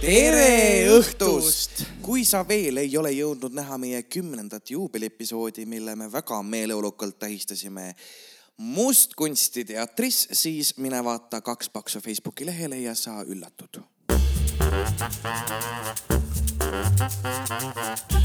tere õhtust! kui sa veel ei ole jõudnud näha meie kümnendat juubeliepisoodi, mille me väga meeleolukalt tähistasime Mustkunsti teatris, siis mine vaata kaks paksu Facebooki lehele ja sa üllatud. Thank you.